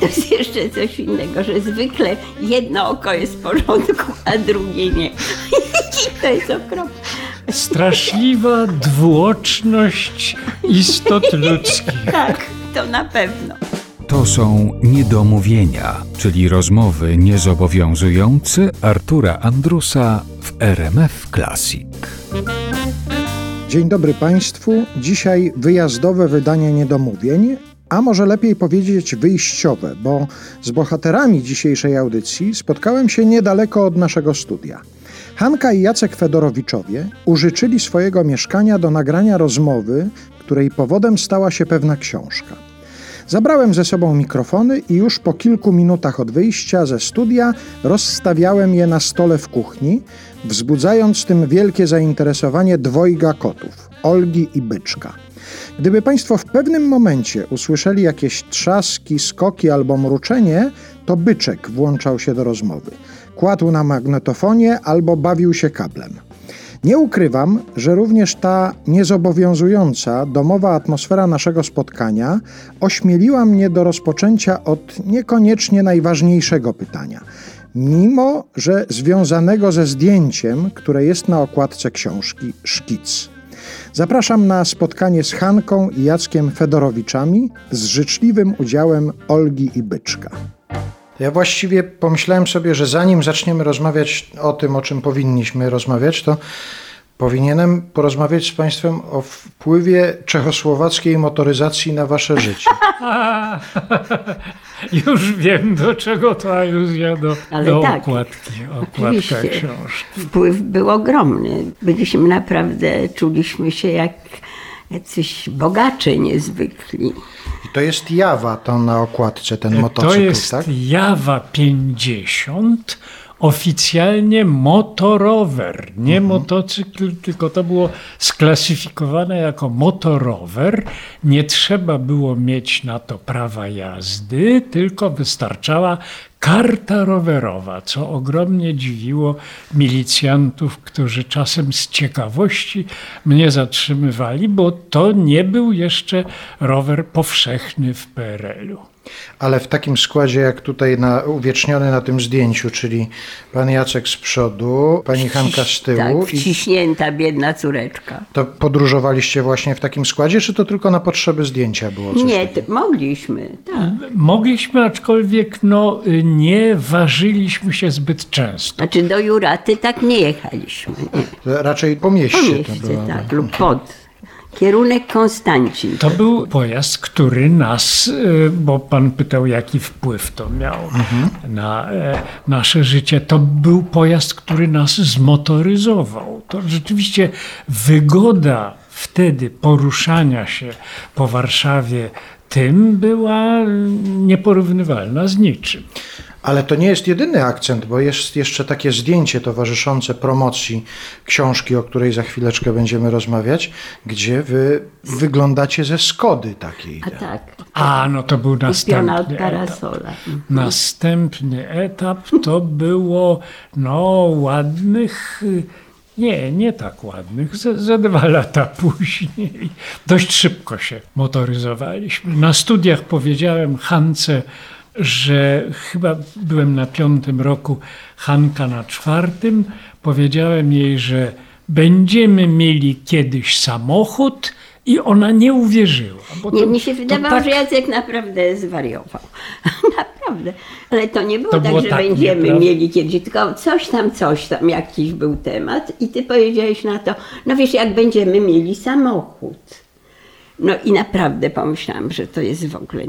To jest jeszcze coś innego, że zwykle jedno oko jest w porządku, a drugie nie. I to jest okropne. Straszliwa dwuoczność istot ludzkich. Tak, to na pewno. To są niedomówienia, czyli rozmowy niezobowiązujące Artura Andrusa w RMF Classic. Dzień dobry Państwu. Dzisiaj wyjazdowe wydanie niedomówień, a może lepiej powiedzieć wyjściowe, bo z bohaterami dzisiejszej audycji spotkałem się niedaleko od naszego studia. Hanka i Jacek Fedorowiczowie użyczyli swojego mieszkania do nagrania rozmowy, której powodem stała się pewna książka. Zabrałem ze sobą mikrofony i już po kilku minutach od wyjścia ze studia rozstawiałem je na stole w kuchni, wzbudzając tym wielkie zainteresowanie dwojga kotów Olgi i Byczka. Gdyby Państwo w pewnym momencie usłyszeli jakieś trzaski, skoki albo mruczenie, to byczek włączał się do rozmowy. Kładł na magnetofonie albo bawił się kablem. Nie ukrywam, że również ta niezobowiązująca, domowa atmosfera naszego spotkania ośmieliła mnie do rozpoczęcia od niekoniecznie najważniejszego pytania, mimo że związanego ze zdjęciem, które jest na okładce książki Szkic. Zapraszam na spotkanie z Hanką i Jackiem Fedorowiczami z życzliwym udziałem Olgi i Byczka. Ja właściwie pomyślałem sobie, że zanim zaczniemy rozmawiać o tym, o czym powinniśmy rozmawiać, to powinienem porozmawiać z Państwem o wpływie czechosłowackiej motoryzacji na Wasze życie. Już wiem, do czego to aluzja do, Ale do tak, okładki, okładka książki. Wpływ był ogromny. Byliśmy naprawdę, czuliśmy się jak jacyś bogacze niezwykli. To jest Jawa to na okładce, ten motocykl, To jest tak? Jawa 50, oficjalnie motorower, nie Mhm. motocykl, tylko to było sklasyfikowane jako motorower. Nie trzeba było mieć na to prawa jazdy, tylko wystarczała karta rowerowa, co ogromnie dziwiło milicjantów, którzy czasem z ciekawości mnie zatrzymywali, bo to nie był jeszcze rower powszechny w PRL-u. Ale w takim składzie, jak tutaj na, uwieczniony na tym zdjęciu, czyli pan Jacek z przodu, pani Hanka z tyłu. Tak, i wciśnięta biedna córeczka. to podróżowaliście właśnie w takim składzie, czy to tylko na potrzeby zdjęcia było coś Nie, takiego? mogliśmy, tak. Mogliśmy, aczkolwiek no, nie ważyliśmy się zbyt często. Znaczy do Juraty tak nie jechaliśmy. Nie. Raczej po mieście, Po to mieście, było. tak, lub pod. Kierunek Konstancin. To był pojazd, który nas, y, bo pan pytał, jaki wpływ to miał na e, nasze życie. To był pojazd, który nas zmotoryzował. To rzeczywiście wygoda wtedy poruszania się po Warszawie tym była nieporównywalna z niczym. Ale to nie jest jedyny akcent, bo jest jeszcze takie zdjęcie towarzyszące promocji książki, o której za chwileczkę będziemy rozmawiać, gdzie wy wyglądacie ze Skody takiej. A tak, A, no to był kupiona następny od etap. parasola. Następny etap to było no ładnych, y, nie, nie tak ładnych, ze, ze dwa lata później. Dość szybko się motoryzowaliśmy. Na studiach powiedziałem Hance, że chyba byłem na piątym roku, Hanka na czwartym. Powiedziałem jej, że będziemy mieli kiedyś samochód i ona nie uwierzyła. Nie, to- mi się wydawało, tak- że Jacek naprawdę zwariował. naprawdę. Ale to nie było To tak, było że tak, będziemy nieprawda? mieli kiedyś, tylko coś tam, coś tam, jakiś był temat i ty powiedziałeś na to, no wiesz, jak będziemy mieli samochód. No i naprawdę pomyślałam, że to jest w ogóle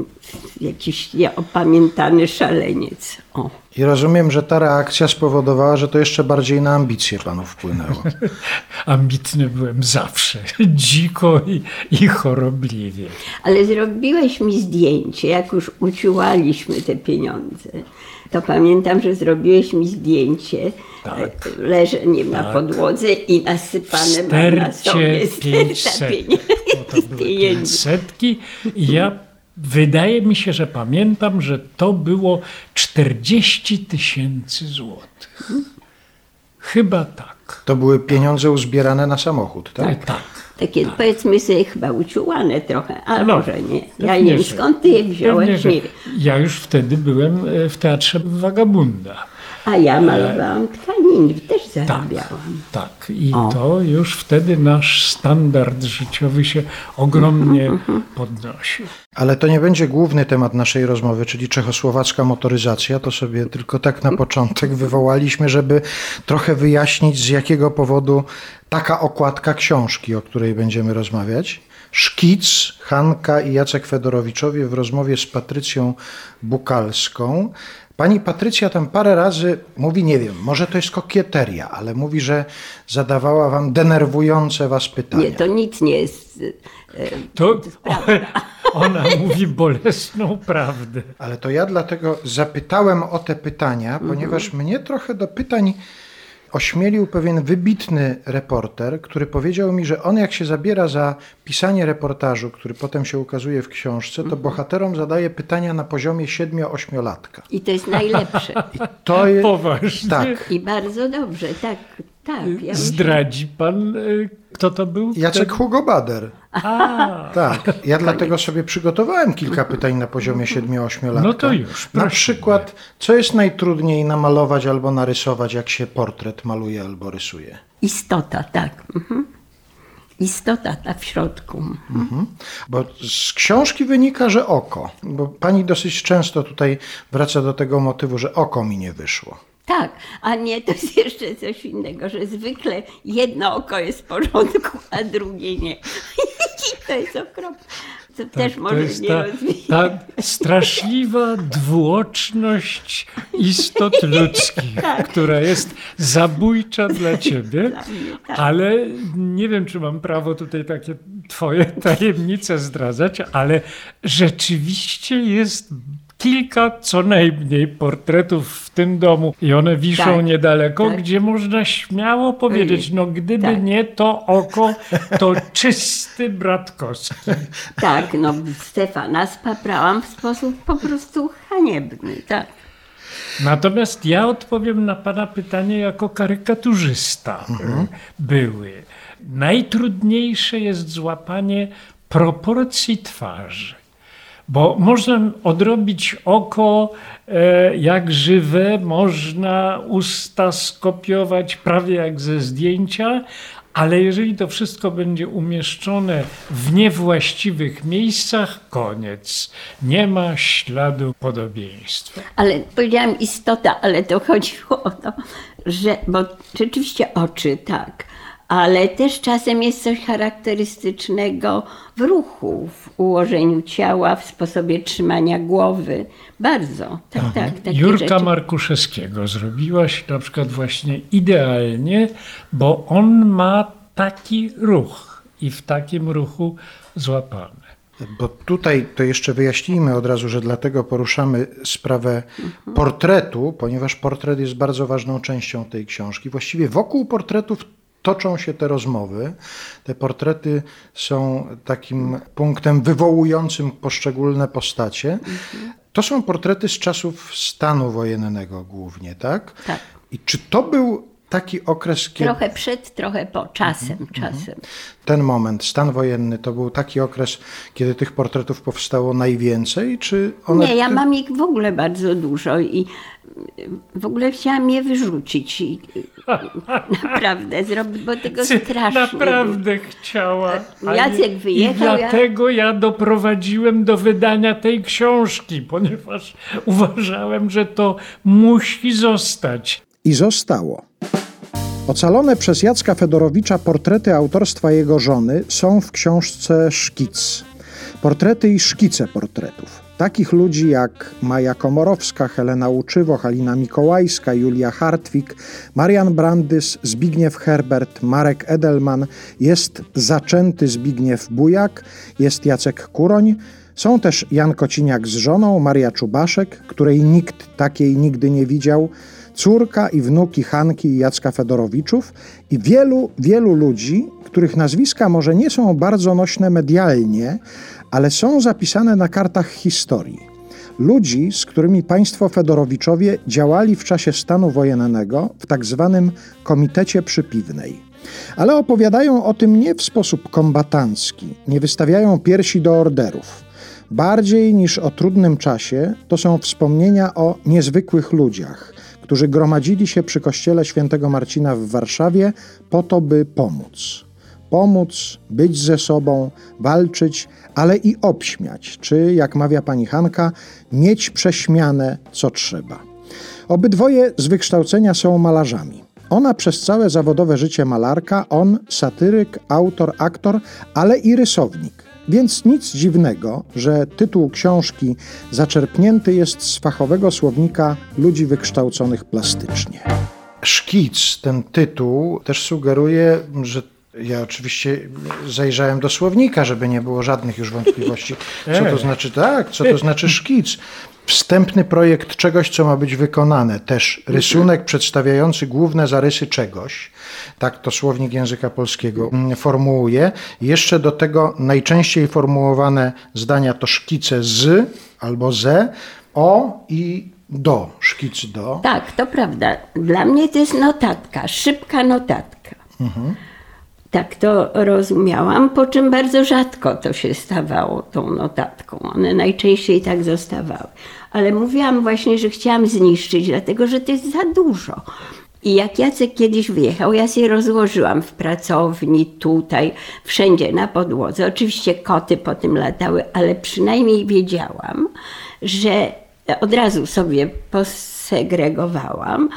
jakiś nieopamiętany szaleniec. O. I rozumiem, że ta reakcja spowodowała, że to jeszcze bardziej na ambicje panu wpłynęło. Ambitny byłem zawsze, dziko i, i chorobliwie. Ale zrobiłeś mi zdjęcie, jak już uciułaliśmy te pieniądze. To pamiętam, że zrobiłeś mi zdjęcie Tak. leżeniem na podłodze i nasypane mam na sobie sterta 500. pieniędzy. Bo to były pieniędzy. 500 i ja wydaje mi się, że pamiętam, że to było 40 tysięcy złotych. Chyba tak. To były pieniądze uzbierane na samochód, tak? Tak, tak. Takie powiedzmy sobie chyba uciułane trochę, a No, może nie. Ja nie wiem skąd ty je wziąłeś, nie wiem. Ja już wtedy byłem e, w teatrze Wagabunda. A ja malowałam tkaniny, też zarabiałam. Tak, i O. to już wtedy nasz standard życiowy się ogromnie podnosił. Ale to nie będzie główny temat naszej rozmowy, czyli czechosłowacka motoryzacja. To sobie tylko tak na początek wywołaliśmy, żeby trochę wyjaśnić, z jakiego powodu taka okładka książki, o której będziemy rozmawiać. Szkic, Hanka i Jacek Fedorowiczowie w rozmowie z Patrycją Bukalską. Pani Patrycja tam parę razy mówi, nie wiem, może to jest kokieteria, ale mówi, że zadawała wam denerwujące was pytania. Nie, to nic nie jest. e, To ona mówi bolesną prawdę. Ale to ja dlatego zapytałem o te pytania, ponieważ mnie trochę do pytań ośmielił pewien wybitny reporter, który powiedział mi, że on jak się zabiera za pisanie reportażu, który potem się ukazuje w książce, to bohaterom zadaje pytania na poziomie 7-8-latka. I to jest najlepsze. To jest... Poważnie. Tak. I bardzo dobrze, tak, tak. Ja myślę, Zdradzi pan, e, kto to był? Jacek Hugo Bader. A, Tak, ja dlatego sobie przygotowałem kilka pytań na poziomie 7-8 lat. No to już, Na przykład, co jest najtrudniej namalować albo narysować, jak się portret maluje albo rysuje? istota, tak. Mhm. Istota ta w środku. Mhm. Bo z książki wynika, że oko. Bo pani dosyć często tutaj wraca do tego motywu, że oko mi nie wyszło. Tak, a nie, to jest jeszcze coś innego, że zwykle jedno oko jest w porządku, a drugie nie. I to jest okropne. To też to może jest nie ta, rozwijać. ta straszliwa dwuoczność istot ludzkich, która jest zabójcza dla ciebie, Dla mnie, tak. ale nie wiem, czy mam prawo tutaj takie twoje tajemnice zdradzać, ale rzeczywiście jest kilka co najmniej portretów w tym domu i one wiszą Tak, niedaleko, tak. gdzie można śmiało powiedzieć, no gdyby Tak. nie to oko, to czysty bratkowski. Tak, no Stefana spaprałam w sposób po prostu haniebny, tak. Natomiast ja odpowiem na Pana pytanie jako karykaturzysta y, były. Najtrudniejsze jest złapanie proporcji twarzy. Bo można odrobić oko e, jak żywe, można usta skopiować prawie jak ze zdjęcia, ale jeżeli to wszystko będzie umieszczone w niewłaściwych miejscach, koniec. Nie ma śladu podobieństwa. Ale powiedziałam istota, ale to chodziło o to, że, bo rzeczywiście oczy, tak, ale też czasem jest coś charakterystycznego w ruchu, w ułożeniu ciała, w sposobie trzymania głowy. Bardzo, tak, tak. Takie Jurka rzeczy. Markuszewskiego zrobiłaś na przykład właśnie idealnie, bo on ma taki ruch i w takim ruchu złapany. Bo tutaj to jeszcze wyjaśnijmy od razu, że dlatego poruszamy sprawę portretu, ponieważ portret jest bardzo ważną częścią tej książki. Właściwie wokół portretów toczą się te rozmowy. Te portrety są takim punktem wywołującym poszczególne postacie. To są portrety z czasów stanu wojennego głównie, tak? Tak. I czy to był taki okres, kiedy Trochę przed, trochę po, czasem, czasem. ten moment, stan wojenny, to był taki okres, kiedy tych portretów powstało najwięcej, czy one... Nie, ja mam ich w ogóle bardzo dużo i w ogóle chciałam je wyrzucić i naprawdę zrobić, bo tego Ty strasznie. naprawdę chciała. a Jacek nie- wyjechał, I ja- dlatego ja doprowadziłem do wydania tej książki, ponieważ uważałem, że to musi zostać. I zostało. Ocalone przez Jacka Fedorowicza portrety autorstwa jego żony są w książce Szkic. Portrety i szkice portretów. Takich ludzi jak Maja Komorowska, Helena Łuczywo, Halina Mikołajska, Julia Hartwig, Marian Brandys, Zbigniew Herbert, Marek Edelman, jest zaczęty Zbigniew Bujak, jest Jacek Kuroń, są też Jan Kociniak z żoną, Maria Czubaszek, której nikt takiej nigdy nie widział, córka i wnuki Hanki i Jacka Fedorowiczów i wielu, wielu ludzi, których nazwiska może nie są bardzo nośne medialnie, ale są zapisane na kartach historii. ludzi, z którymi państwo Fedorowiczowie działali w czasie stanu wojennego w tak zwanym Komitecie Przypiwnej. Ale opowiadają o tym nie w sposób kombatancki, nie wystawiają piersi do orderów. Bardziej niż o trudnym czasie, to są wspomnienia o niezwykłych ludziach, którzy gromadzili się przy kościele świętego Marcina w Warszawie po to, by pomóc. Pomóc, być ze sobą, walczyć, ale i obśmiać, czy, jak mawia pani Hanka, mieć prześmiane, co trzeba. Obydwoje z wykształcenia są malarzami. Ona przez całe zawodowe życie malarka, on satyryk, autor, aktor, ale i rysownik. Więc nic dziwnego, że tytuł książki zaczerpnięty jest z fachowego słownika ludzi wykształconych plastycznie. Szkic, ten tytuł, też sugeruje, że ja oczywiście zajrzałem do słownika, żeby nie było żadnych już wątpliwości, co to znaczy tak, co to znaczy szkic. Wstępny projekt czegoś, co ma być wykonane. Też rysunek przedstawiający główne zarysy czegoś. Tak to słownik języka polskiego formułuje. Jeszcze do tego najczęściej formułowane zdania to szkice z albo ze, o i do, szkic do. Tak, to prawda. Dla mnie to jest notatka, szybka notatka. Mhm. Tak to rozumiałam, po czym bardzo rzadko to się stawało tą notatką. One najczęściej tak zostawały. Ale mówiłam właśnie, że chciałam zniszczyć, dlatego że to jest za dużo. I jak Jacek kiedyś wyjechał, ja się rozłożyłam w pracowni, tutaj, wszędzie na podłodze. Oczywiście koty po tym latały, ale przynajmniej wiedziałam, że od razu sobie posegregowałam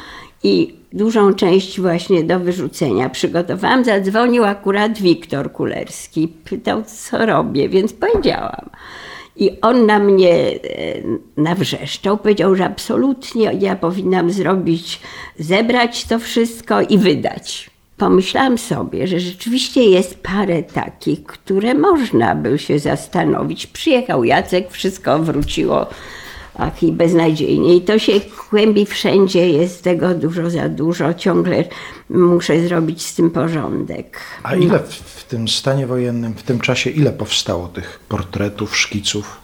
i dużą część właśnie do wyrzucenia przygotowałam. Zadzwonił akurat Wiktor Kulerski, pytał, co robię, więc powiedziałam. I on na mnie e, nawrzeszczał, powiedział, że absolutnie ja powinnam zrobić, zebrać to wszystko i wydać. Pomyślałam sobie, że rzeczywiście jest parę takich, które można by się zastanowić. Przyjechał Jacek, wszystko wróciło ach, i beznadziejnie. I to się kłębi wszędzie, jest tego dużo za dużo, ciągle muszę zrobić z tym porządek. A ile w, w tym stanie wojennym, w tym czasie, ile powstało tych portretów, szkiców?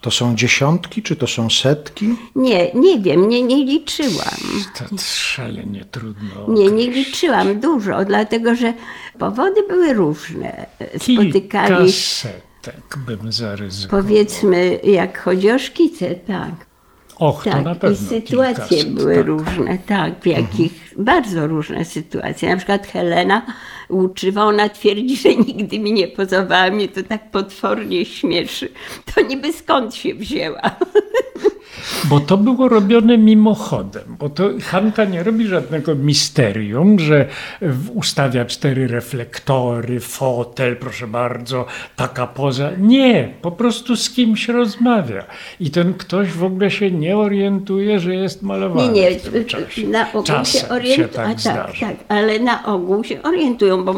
To są dziesiątki, czy to są setki? Nie, nie wiem, nie, nie liczyłam. To szalenie trudno. Nie, nie liczyłam dużo, dlatego że powody były różne. Spotykali Kilkasetek bym zaryzykował. Powiedzmy, jak chodzi o szkice, tak. Och, tak, to na pewno. I sytuacje kilkaset, były tak. różne, tak, w jakich, mhm. bardzo różne sytuacje. Na przykład Helena Łuczywa, ona twierdzi, że nigdy mi nie pozowała, mnie to tak potwornie śmieszy. To niby skąd się wzięła? Bo to było robione mimochodem, bo to Hanka nie robi żadnego misterium, że ustawia cztery reflektory, fotel, proszę bardzo, taka poza. Nie, po prostu z kimś rozmawia. I ten ktoś w ogóle się nie orientuje, że jest malowany nie, nie, w tym czasie. Na ogół Czasem się orientują, tak, tak, tak, ale na ogół się orientują, bo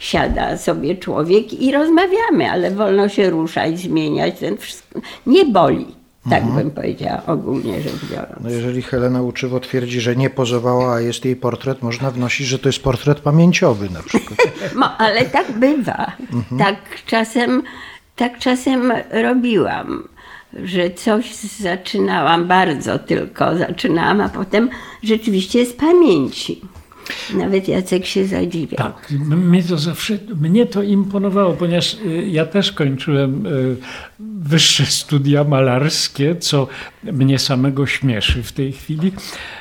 siada sobie człowiek i rozmawiamy, ale wolno się ruszać, zmieniać, ten wszystko. Nie boli. Tak mhm. bym powiedziała ogólnie rzecz biorąc. No jeżeli Helena Uczywo twierdzi, że nie pozowała, a jest jej portret, można wnosić, że to jest portret pamięciowy na przykład. no, ale tak bywa. Mhm. Tak, czasem, tak czasem robiłam, że coś zaczynałam, bardzo tylko zaczynałam, a potem rzeczywiście z pamięci. Nawet Jacek się zadziwiał. Tak, mnie to zawsze, mnie to imponowało, ponieważ y, ja też kończyłem y, wyższe studia malarskie, co mnie samego śmieszy w tej chwili,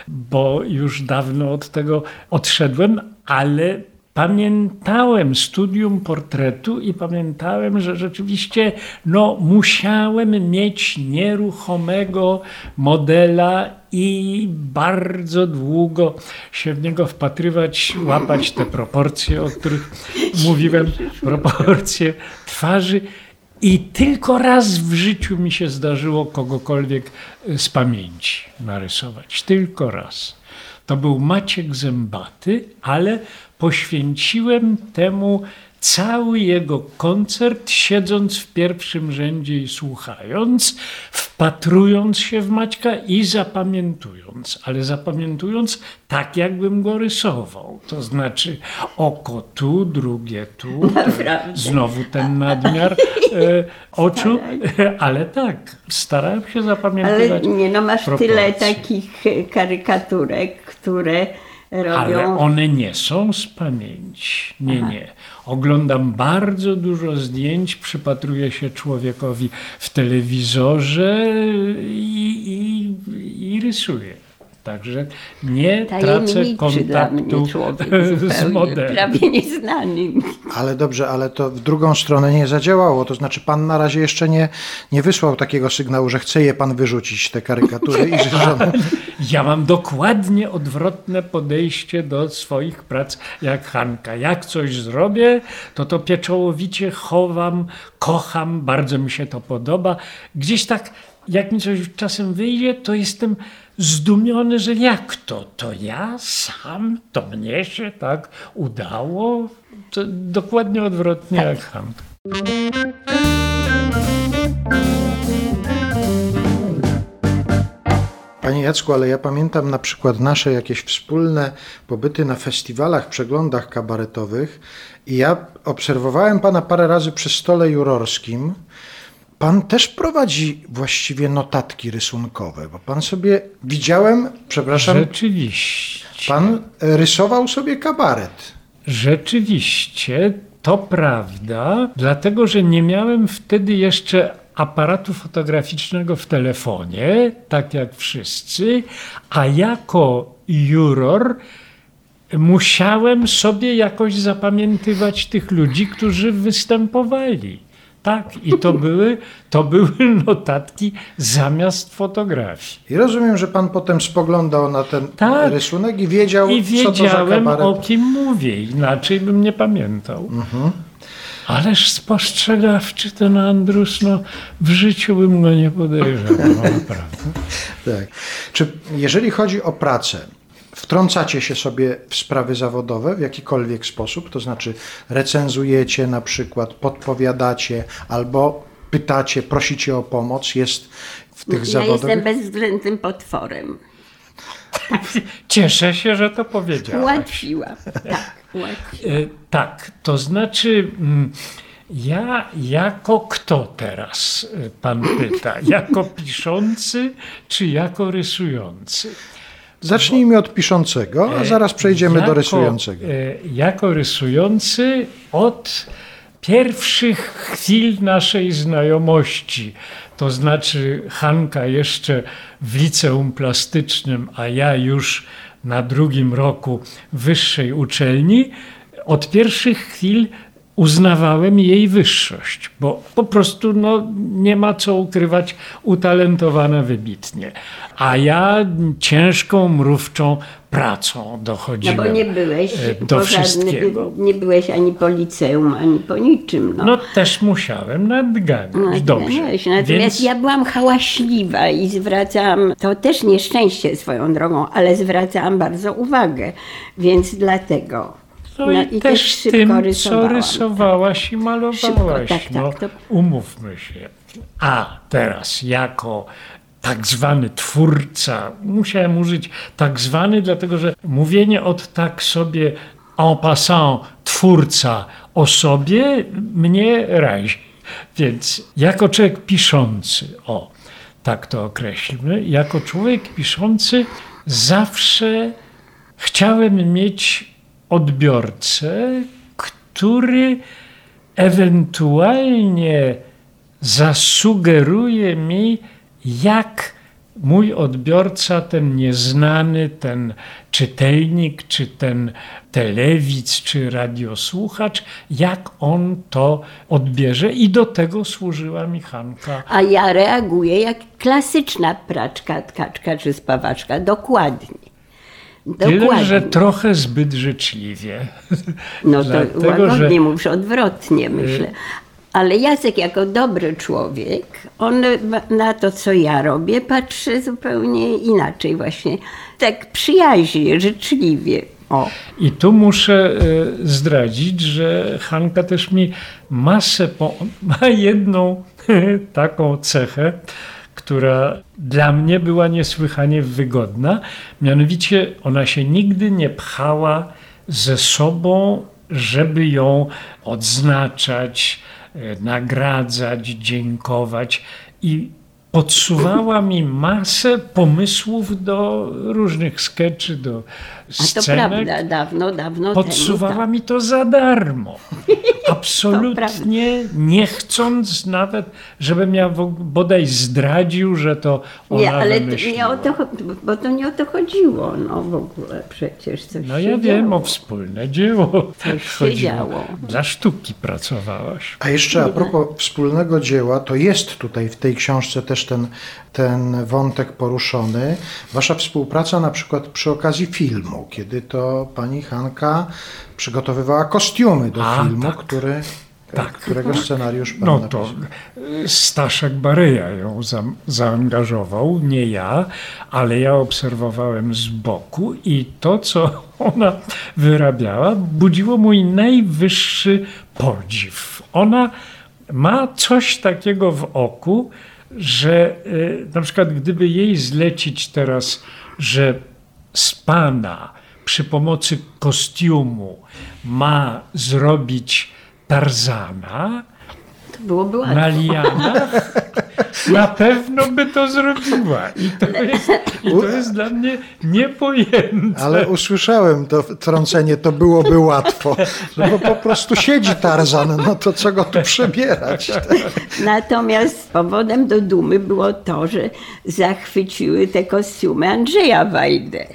bo już dawno od tego odszedłem, ale pamiętałem studium portretu i pamiętałem, że rzeczywiście no, musiałem mieć nieruchomego modela i bardzo długo się w niego wpatrywać, łapać te proporcje, o których mówiłem, proporcje twarzy. I tylko raz w życiu mi się zdarzyło kogokolwiek z pamięci narysować. Tylko raz. To był Maciek Zębaty, ale poświęciłem temu cały jego koncert, siedząc w pierwszym rzędzie i słuchając, wpatrując się w Maćka i zapamiętując, ale zapamiętując tak, jakbym go rysował. To znaczy oko tu, drugie tu, znowu ten nadmiar e, oczu, ale tak, starałem się Ale zapamiętywać. nie no, masz tyle proporcje. takich e, karykaturek, które robią... Ale one nie są z pamięci. Nie, nie. Oglądam bardzo dużo zdjęć, przypatruję się człowiekowi w telewizorze i, i, i rysuję. Także nie tracę kontaktu z modelem. prawie nieznany. Ale dobrze, ale to w drugą stronę nie zadziałało. To znaczy, pan na razie jeszcze nie, nie wysłał takiego sygnału, że chce je pan wyrzucić, te karykatury i że. Ja mam dokładnie odwrotne podejście do swoich prac jak Hanka. Jak coś zrobię, to to pieczołowicie chowam, kocham, bardzo mi się to podoba. Gdzieś tak, jak mi coś czasem wyjdzie, to jestem zdumiony, że jak to? To ja sam? To mnie się tak udało? To dokładnie odwrotnie jak Hanka. Panie Jacku, ale ja pamiętam na przykład nasze jakieś wspólne pobyty na festiwalach, przeglądach kabaretowych i ja obserwowałem pana parę razy przy stole jurorskim. Pan też prowadzi właściwie notatki rysunkowe, bo pan sobie, widziałem, przepraszam, Rzeczywiście. pan rysował sobie kabaret. Rzeczywiście, to prawda, dlatego że nie miałem wtedy jeszcze aparatu fotograficznego w telefonie, tak jak wszyscy, a jako juror musiałem sobie jakoś zapamiętywać tych ludzi, którzy występowali. Tak, i to były, to były notatki zamiast fotografii. I rozumiem, że pan potem spoglądał na ten Tak. rysunek i wiedział, I co to za wiedziałem, kabaret. o kim mówię, inaczej bym nie pamiętał. Ależ spostrzegawczy ten Andrus, no w życiu bym go nie podejrzewał, no, naprawdę. Tak. Czy jeżeli chodzi o pracę, wtrącacie się sobie w sprawy zawodowe w jakikolwiek sposób? To znaczy recenzujecie na przykład, podpowiadacie albo pytacie, prosicie o pomoc, jest w tych Ja zawodowych? jestem bezwzględnym potworem. Cieszę się, że to powiedziałaś. Ułatwiłam. Tak, ułatwiłam. E, Tak, to znaczy mm, ja jako kto teraz, e, pan pyta, jako piszący czy jako rysujący? Zacznijmy od piszącego, a zaraz przejdziemy do rysującego. E, Jako rysujący od pierwszych chwil naszej znajomości. To znaczy Hanka jeszcze w liceum plastycznym, a ja już na drugim roku wyższej uczelni. Od pierwszych chwil uznawałem jej wyższość, bo po prostu no, nie ma co ukrywać, utalentowana wybitnie. A ja ciężką, mrówczą pracą No dochodziłem bo nie byłeś e, do wszystkiego. nie byłeś ani po liceum, ani po niczym. No. No też musiałem nadganiać. No, Dobrze. Natomiast Więc ja byłam hałaśliwa i zwracam, to też nieszczęście swoją drogą, ale zwracałam bardzo uwagę, więc dlatego. No i, też tym, co rysowałaś i malowałaś. Szybko, tak, tak, no, to- Umówmy się. A teraz jako tak zwany twórca, musiałem użyć tak zwany, dlatego że mówienie od tak sobie en passant twórca o sobie mnie razi. Więc jako człowiek piszący, o tak to określmy, jako człowiek piszący zawsze chciałem mieć odbiorcę, który ewentualnie zasugeruje mi, jak mój odbiorca, ten nieznany, ten czytelnik, czy ten telewidz, czy radiosłuchacz, jak on to odbierze. I do tego służyła mi Hanka. A ja reaguję jak klasyczna praczka, tkaczka czy spawaczka, dokładnie. Tyle, Dokładnie. że trochę zbyt życzliwie. No to Dlatego, łagodnie że- mówisz, odwrotnie myślę. Ale Jacek jako dobry człowiek, on na to, co ja robię, patrzy zupełnie inaczej właśnie. Tak przyjaźnie, życzliwie. O. I tu muszę e, zdradzić, że Hanka też mi masę, po, ma jedną taką cechę, która dla mnie była niesłychanie wygodna. Mianowicie ona się nigdy nie pchała ze sobą, żeby ją odznaczać, e, nagradzać, dziękować. I podsuwała mi masę pomysłów do różnych skeczy, do A to prawda, dawno, dawno Podsuwała temu. tak. mi to za darmo. Absolutnie nie chcąc nawet, żebym ja bodaj zdradził, że to ona Nie, ale wymyśliła. nie o to, bo to nie o to chodziło, no w ogóle przecież coś No się ja wiem, działo. o wspólne dzieło Coś się chodziło. działo. Dla sztuki pracowałaś. A jeszcze a propos wspólnego dzieła, to jest tutaj w tej książce też ten, ten wątek poruszony. Wasza współpraca na przykład przy okazji filmu, kiedy to pani Hanka przygotowywała kostiumy do A, filmu, tak. który, Tak. którego scenariusz pan No napisał. to Staszek Baryja ją za, zaangażował, nie ja, ale ja obserwowałem z boku i to, co ona wyrabiała, budziło mój najwyższy podziw. Ona ma coś takiego w oku, że y, na przykład gdyby jej zlecić teraz, że z pana przy pomocy kostiumu ma zrobić Tarzana, To byłoby łatwo. na lianach, na pewno by to zrobiła. I to jest, i to jest dla mnie niepojęte. Ale usłyszałem to trącenie, to byłoby łatwo. No bo po prostu siedzi Tarzan, no to co go tu przebierać? Natomiast powodem do dumy było to, że zachwyciły te kostiumy Andrzeja Wajdę.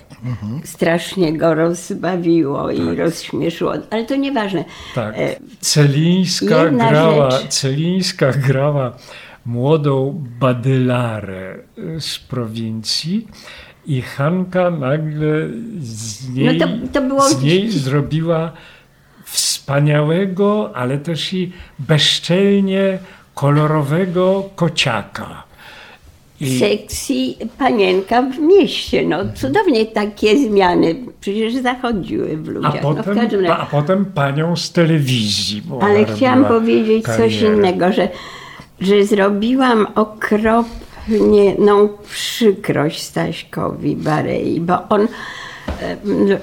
Strasznie go rozbawiło i rozśmieszyło, ale to nieważne. Tak. E, Celińska jedna grała, rzecz. Celińska grała młodą badylarę z prowincji i Hanka nagle z niej, No to- to było- z niej zrobiła wspaniałego, ale też i bezczelnie kolorowego kociaka. I sekcji panienka w mieście. No cudownie takie zmiany przecież zachodziły w a ludziach. no, w potem, każdym razie. a potem panią z telewizji. Ale chciałam powiedzieć coś karierę. innego, że, że zrobiłam okropnie no, przykrość Staśkowi Barei, bo on e,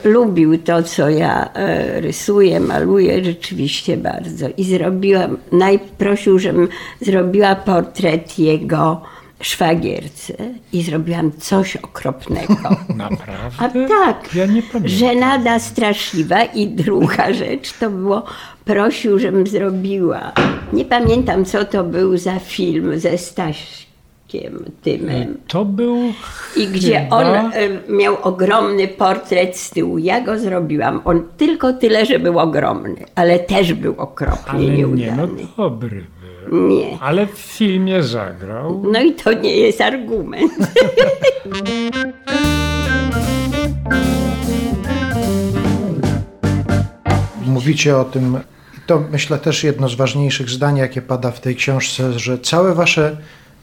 lubił to, co ja e, rysuję, maluję rzeczywiście bardzo. I zrobiłam, najprosił, żebym zrobiła portret jego szwagierce i zrobiłam coś okropnego. Naprawdę? A tak, Ja nie pamiętam. żenada straszliwa i druga rzecz to było, prosił, żebym zrobiła, nie pamiętam co to był za film ze Staśkiem Tymem. To był I gdzie chyba- on miał ogromny portret z tyłu. Ja go zrobiłam. On tylko tyle, że był ogromny, ale też był okropnie Ale nie, no nieudany. dobry. Nie. Ale w filmie zagrał. No i to nie jest argument. Mówicie o tym, to myślę też jedno z ważniejszych zdań, jakie pada w tej książce, że całe wasze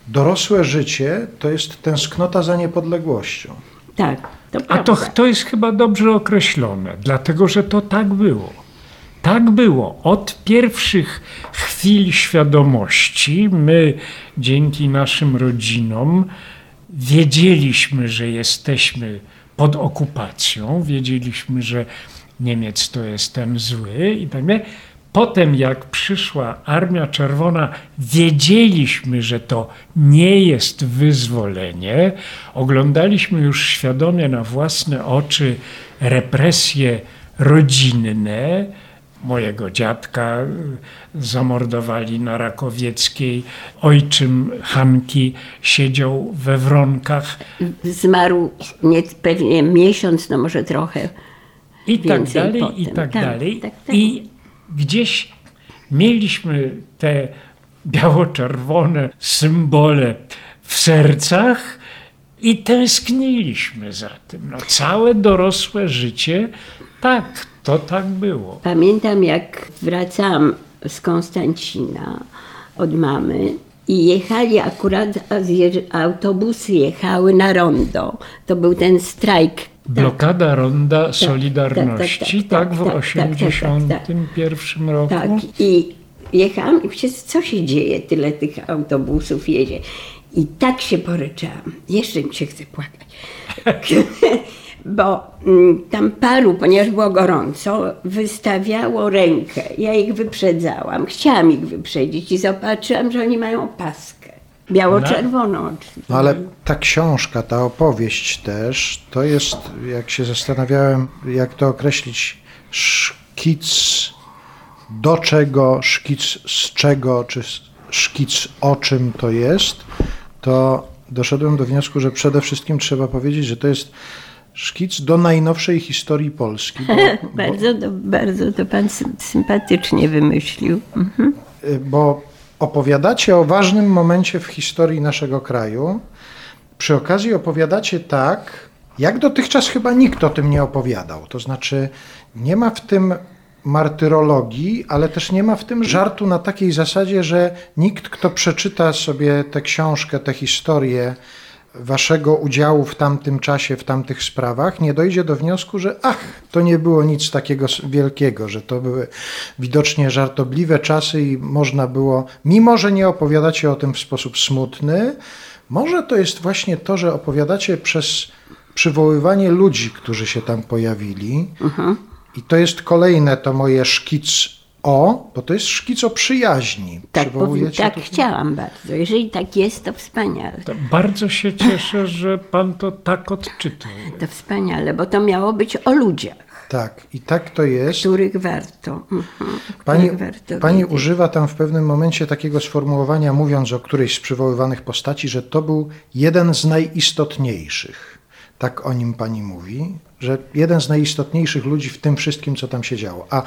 dorosłe życie to jest tęsknota za niepodległością. tak, to A to, to jest chyba dobrze określone, dlatego że to tak było. Tak było. Od pierwszych chwil świadomości my, dzięki naszym rodzinom, wiedzieliśmy, że jesteśmy pod okupacją, wiedzieliśmy, że Niemiec to jest ten zły i tak dalej. Potem, jak przyszła Armia Czerwona, wiedzieliśmy, że to nie jest wyzwolenie. Oglądaliśmy już świadomie na własne oczy represje rodzinne. Mojego dziadka zamordowali na Rakowieckiej. Ojczym Hanki siedział we Wronkach. Zmarł nie, pewnie miesiąc, no może trochę. I tak dalej, potem. i tak, Tak, dalej. tak, tak. I gdzieś mieliśmy te biało-czerwone symbole w sercach i tęskniliśmy za tym. No, całe dorosłe życie, tak, to tak było. Pamiętam, jak wracałam z Konstancina od mamy i jechali akurat, autobusy jechały na rondo. To był ten strajk Blokada Ronda Solidarności, tak, tak, tak, w tak, tak, 81 roku. Tak, i jechałam i myślę, co się dzieje, tyle tych autobusów jedzie. I tak się poryczałam. Jeszcze mi się chce płakać. Bo mm, tam paru, ponieważ było gorąco, wystawiało rękę. Ja ich wyprzedzałam. Chciałam ich wyprzedzić i zobaczyłam, że oni mają paskę. Biało-czerwoną oczywiście. No ale ta książka, ta opowieść też, to jest, jak się zastanawiałem, jak to określić, szkic do czego, szkic z czego, czy szkic o czym to jest, to doszedłem do wniosku, że przede wszystkim trzeba powiedzieć, że to jest szkic do najnowszej historii Polski. Bo, bardzo, to, bardzo to pan sympatycznie wymyślił. Mhm. Bo opowiadacie o ważnym momencie w historii naszego kraju. Przy okazji opowiadacie tak, jak dotychczas chyba nikt o tym nie opowiadał. To znaczy, nie ma w tym martyrologii, ale też nie ma w tym żartu na takiej zasadzie, że nikt, kto przeczyta sobie tę książkę, tę historię waszego udziału w tamtym czasie, w tamtych sprawach, nie dojdzie do wniosku, że ach, to nie było nic takiego wielkiego, że to były widocznie żartobliwe czasy i można było, mimo że nie opowiadacie o tym w sposób smutny, może to jest właśnie to, że opowiadacie przez przywoływanie ludzi, którzy się tam pojawili. Mhm i to jest kolejne to moje szkic o, bo to jest szkic o przyjaźni. Tak, tak chciałam bardzo. Jeżeli tak jest, to wspaniale. To bardzo się cieszę, że pan to tak odczytuje. To wspaniale, bo to miało być o ludziach. Tak, i tak to jest. Których warto. Mhm, pani, warto pani używa tam w pewnym momencie takiego sformułowania, mówiąc o którejś z przywoływanych postaci, że to był jeden z najistotniejszych. Tak o nim pani mówi że jeden z najistotniejszych ludzi w tym wszystkim, co tam się działo. A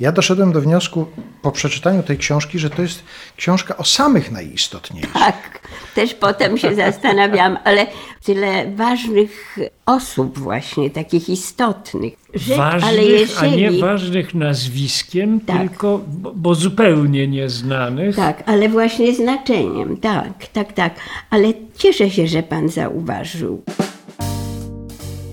ja doszedłem do wniosku po przeczytaniu tej książki, że to jest książka o samych najistotniejszych. Tak, też potem się zastanawiałam, ale tyle ważnych osób właśnie, takich istotnych. Ważnych, ale jeżeli... a nie ważnych nazwiskiem, tak. tylko, bo, bo, zupełnie nieznanych. Tak, ale właśnie znaczeniem, tak, tak, tak. Ale cieszę się, że pan zauważył.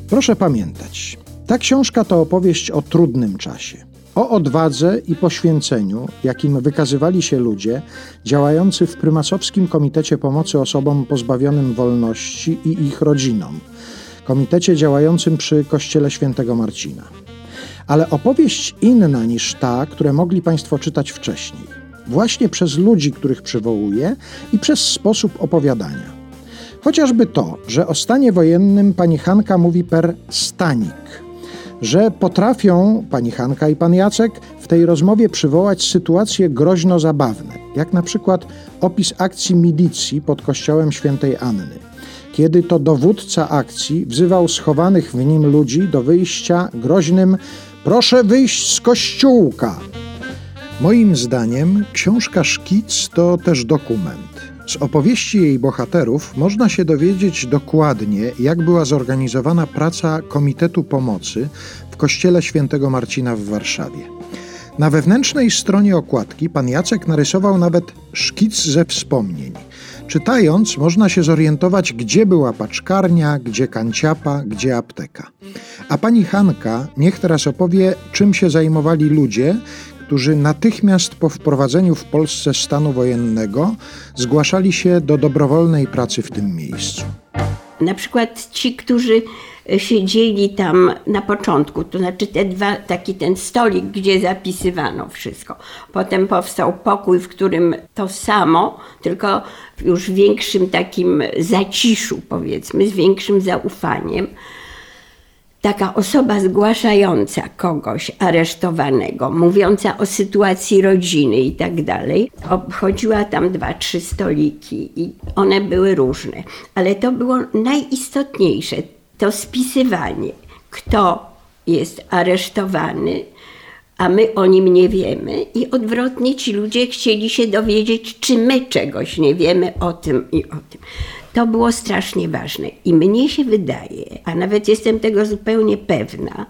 Proszę pamiętać, ta książka to opowieść o trudnym czasie, o odwadze i poświęceniu, jakim wykazywali się ludzie działający w Prymasowskim Komitecie Pomocy Osobom Pozbawionym Wolności i ich rodzinom, komitecie działającym przy Kościele Świętego Marcina. Ale opowieść inna niż ta, które mogli Państwo czytać wcześniej, właśnie przez ludzi, których przywołuję i przez sposób opowiadania. Chociażby to, że o stanie wojennym pani Hanka mówi per stanik, że potrafią pani Hanka i pan Jacek w tej rozmowie przywołać sytuacje groźno zabawne, jak na przykład opis akcji milicji pod kościołem świętej Anny, kiedy to dowódca akcji wzywał schowanych w nim ludzi do wyjścia groźnym Proszę wyjść z kościółka. Moim zdaniem książka Szkic to też dokument z opowieści jej bohaterów można się dowiedzieć dokładnie, jak była zorganizowana praca Komitetu Pomocy w Kościele Świętego Marcina w Warszawie. Na wewnętrznej stronie okładki pan Jacek narysował nawet szkic ze wspomnień. Czytając, można się zorientować, gdzie była paczkarnia, gdzie kanciapa, gdzie apteka. A pani Hanka niech teraz opowie, czym się zajmowali ludzie, którzy natychmiast po wprowadzeniu w Polsce stanu wojennego zgłaszali się do dobrowolnej pracy w tym miejscu. Na przykład ci, którzy siedzieli tam na początku, to znaczy te dwa, taki ten stolik, gdzie zapisywano wszystko. Potem powstał pokój, w którym to samo, tylko już w większym takim zaciszu, powiedzmy, z większym zaufaniem taka osoba zgłaszająca kogoś aresztowanego, mówiąca o sytuacji rodziny i tak dalej, obchodziła tam dwa, trzy stoliki i one były różne. Ale to było najistotniejsze, to spisywanie, kto jest aresztowany, a my o nim nie wiemy, i odwrotnie ci ludzie chcieli się dowiedzieć, czy my czegoś nie wiemy o tym i o tym. To było strasznie ważne. I mnie się wydaje, a nawet jestem tego zupełnie pewna,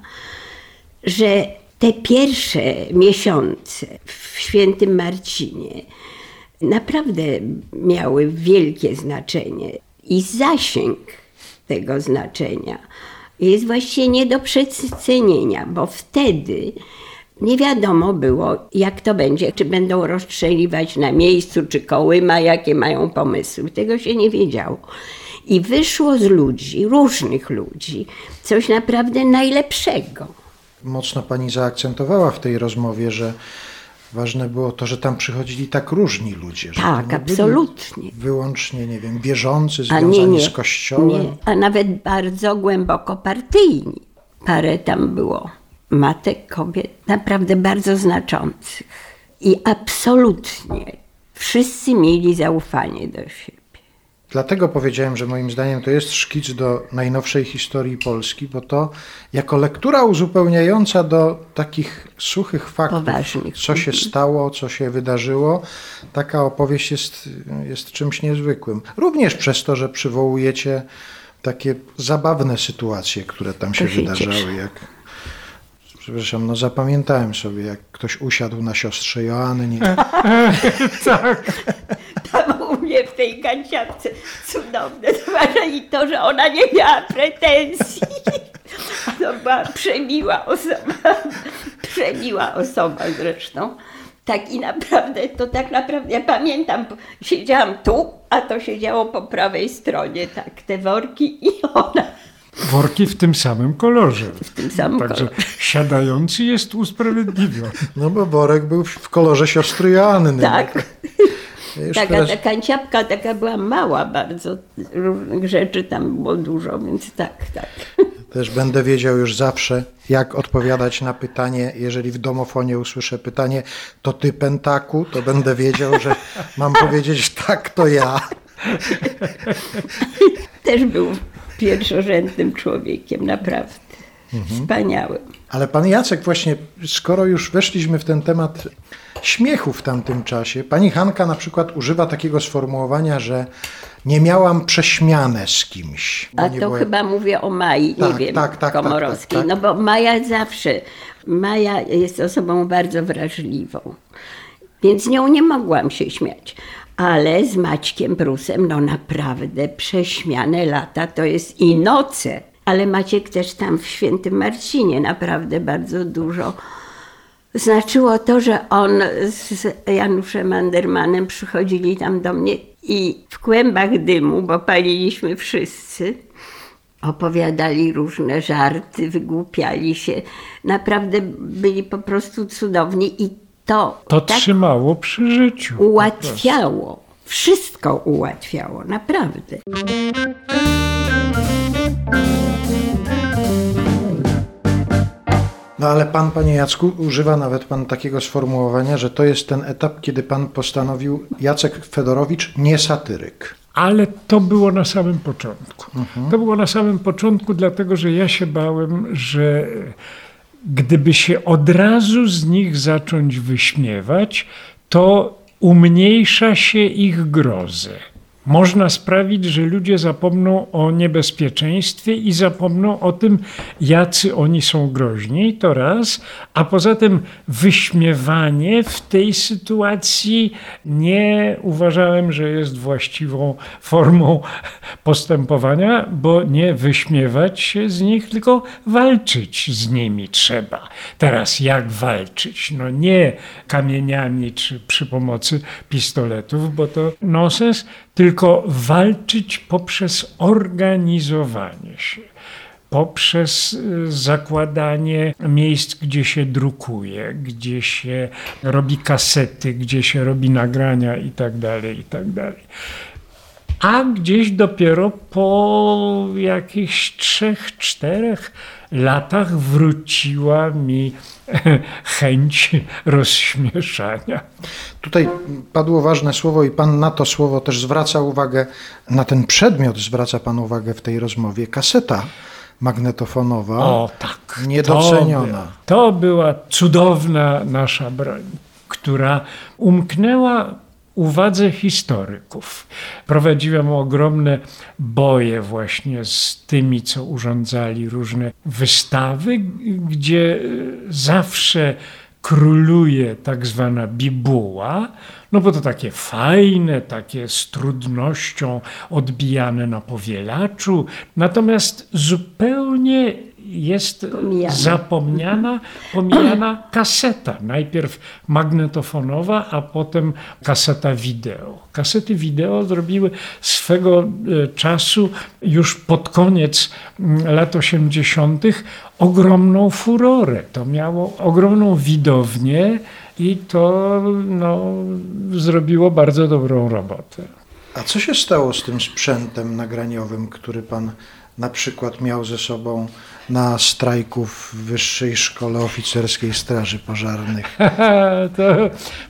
że te pierwsze miesiące w świętym Marcinie naprawdę miały wielkie znaczenie i zasięg tego znaczenia jest właściwie nie do przecenienia, bo wtedy nie wiadomo było, jak to będzie, czy będą rozstrzeliwać na miejscu, czy kołyma, jakie mają pomysły. Tego się nie wiedziało. I wyszło z ludzi, różnych ludzi, coś naprawdę najlepszego. Mocno pani zaakcentowała w tej rozmowie, że ważne było to, że tam przychodzili tak różni ludzie. Tak, absolutnie. Wyłącznie, nie wiem, wierzący, A związani nie, nie, z kościołem. nie, a nawet bardzo głęboko partyjni. Parę tam było matek, kobiet, naprawdę bardzo znaczących. I absolutnie wszyscy mieli zaufanie do siebie. Dlatego powiedziałem, że moim zdaniem to jest szkic do najnowszej historii Polski, bo to jako lektura uzupełniająca do takich suchych faktów, Poważnych. co się stało, co się wydarzyło, taka opowieść jest, jest czymś niezwykłym. Również przez to, że przywołujecie takie zabawne sytuacje, które tam się, To się wydarzały, cieszę. jak Przepraszam, no zapamiętałem sobie, jak ktoś usiadł na siostrze Joannie. Tak. Tam u mnie w tej ganciapce cudowne, i to, że ona nie miała pretensji. To była przemiła osoba, przemiła osoba zresztą. Tak i naprawdę, to tak naprawdę, ja pamiętam, siedziałam tu, a to siedziało po prawej stronie, tak, te worki i ona Worki w tym samym kolorze. w tym samym Także kolorze. siadający jest usprawiedliwiony. No bo worek był w kolorze siostry Joanny. Tak. Już Taka, teraz- ta kanciapka taka była mała bardzo, różnych rzeczy tam było dużo, więc tak, tak. Też będę wiedział już zawsze, jak odpowiadać na pytanie. Jeżeli w domofonie usłyszę pytanie, to ty pentaku, to będę wiedział, że mam powiedzieć tak, to ja. Też był pierwszorzędnym człowiekiem, naprawdę. Wspaniałym. Ale pan Jacek, właśnie skoro już weszliśmy w ten temat śmiechu w tamtym czasie, pani Hanka na przykład używa takiego sformułowania, że nie miałam prześmiane z kimś. A to było- chyba mówię o Mai, Tak, nie wiem, tak, tak, tak, Komorowskiej. tak, tak. No bo Maja zawsze, Maja jest osobą bardzo wrażliwą, więc nią nie mogłam się śmiać. Ale z Maćkiem Brusem, no naprawdę prześmiane lata to jest i noce. Ale Maciek też tam w Świętym Marcinie naprawdę bardzo dużo znaczyło to, że on z Januszem Andermanem przychodzili tam do mnie i w kłębach dymu, bo paliliśmy wszyscy, opowiadali różne żarty, wygłupiali się. Naprawdę byli po prostu cudowni i to, To tak trzymało przy życiu. ułatwiało. Wszystko ułatwiało, naprawdę. No ale pan, panie Jacku, używa nawet pan takiego sformułowania, że to jest ten etap, kiedy pan postanowił Jacek Fedorowicz nie satyryk. Ale to było na samym początku. To było na samym początku, dlatego że ja się bałem, że gdyby się od razu z nich zacząć wyśmiewać, to umniejsza się ich grozę. Można sprawić, że ludzie zapomną o niebezpieczeństwie i zapomną o tym, jacy oni są groźni, to raz, a poza tym wyśmiewanie w tej sytuacji nie uważałem, że jest właściwą formą postępowania, bo nie wyśmiewać się z nich, tylko walczyć z nimi trzeba. Teraz jak walczyć? No nie kamieniami czy przy pomocy pistoletów, bo to nonsens, tylko walczyć poprzez organizowanie się poprzez y, zakładanie miejsc, gdzie się drukuje, gdzie się robi kasety, gdzie się robi nagrania i tak dalej, i tak. A gdzieś dopiero po jakichś trzech, czterech latach wróciła mi chęć rozśmieszania. Tutaj padło ważne słowo i pan na to słowo też zwraca uwagę, na ten przedmiot zwraca pan uwagę w tej rozmowie. Kaseta magnetofonowa. O tak. Niedoceniona. To, była- to była cudowna nasza broń, która umknęła uwadze historyków. Prowadziłem ogromne boje właśnie z tymi, co urządzali różne wystawy, gdzie y, zawsze króluje tak zwana bibuła, no bo to takie fajne, takie z trudnością odbijane na powielaczu, natomiast zupełnie jest Pomijana. zapomniana, pomijana kaseta. Najpierw magnetofonowa, a potem kaseta wideo. Kasety wideo zrobiły swego e, czasu, już pod koniec mm, lat 80., ogromną furorę. To miało ogromną widownię i to no, zrobiło bardzo dobrą robotę. A co się stało z tym sprzętem nagraniowym, który pan na przykład miał ze sobą na strajku w Wyższej Szkole Oficerskiej Straży Pożarnych? to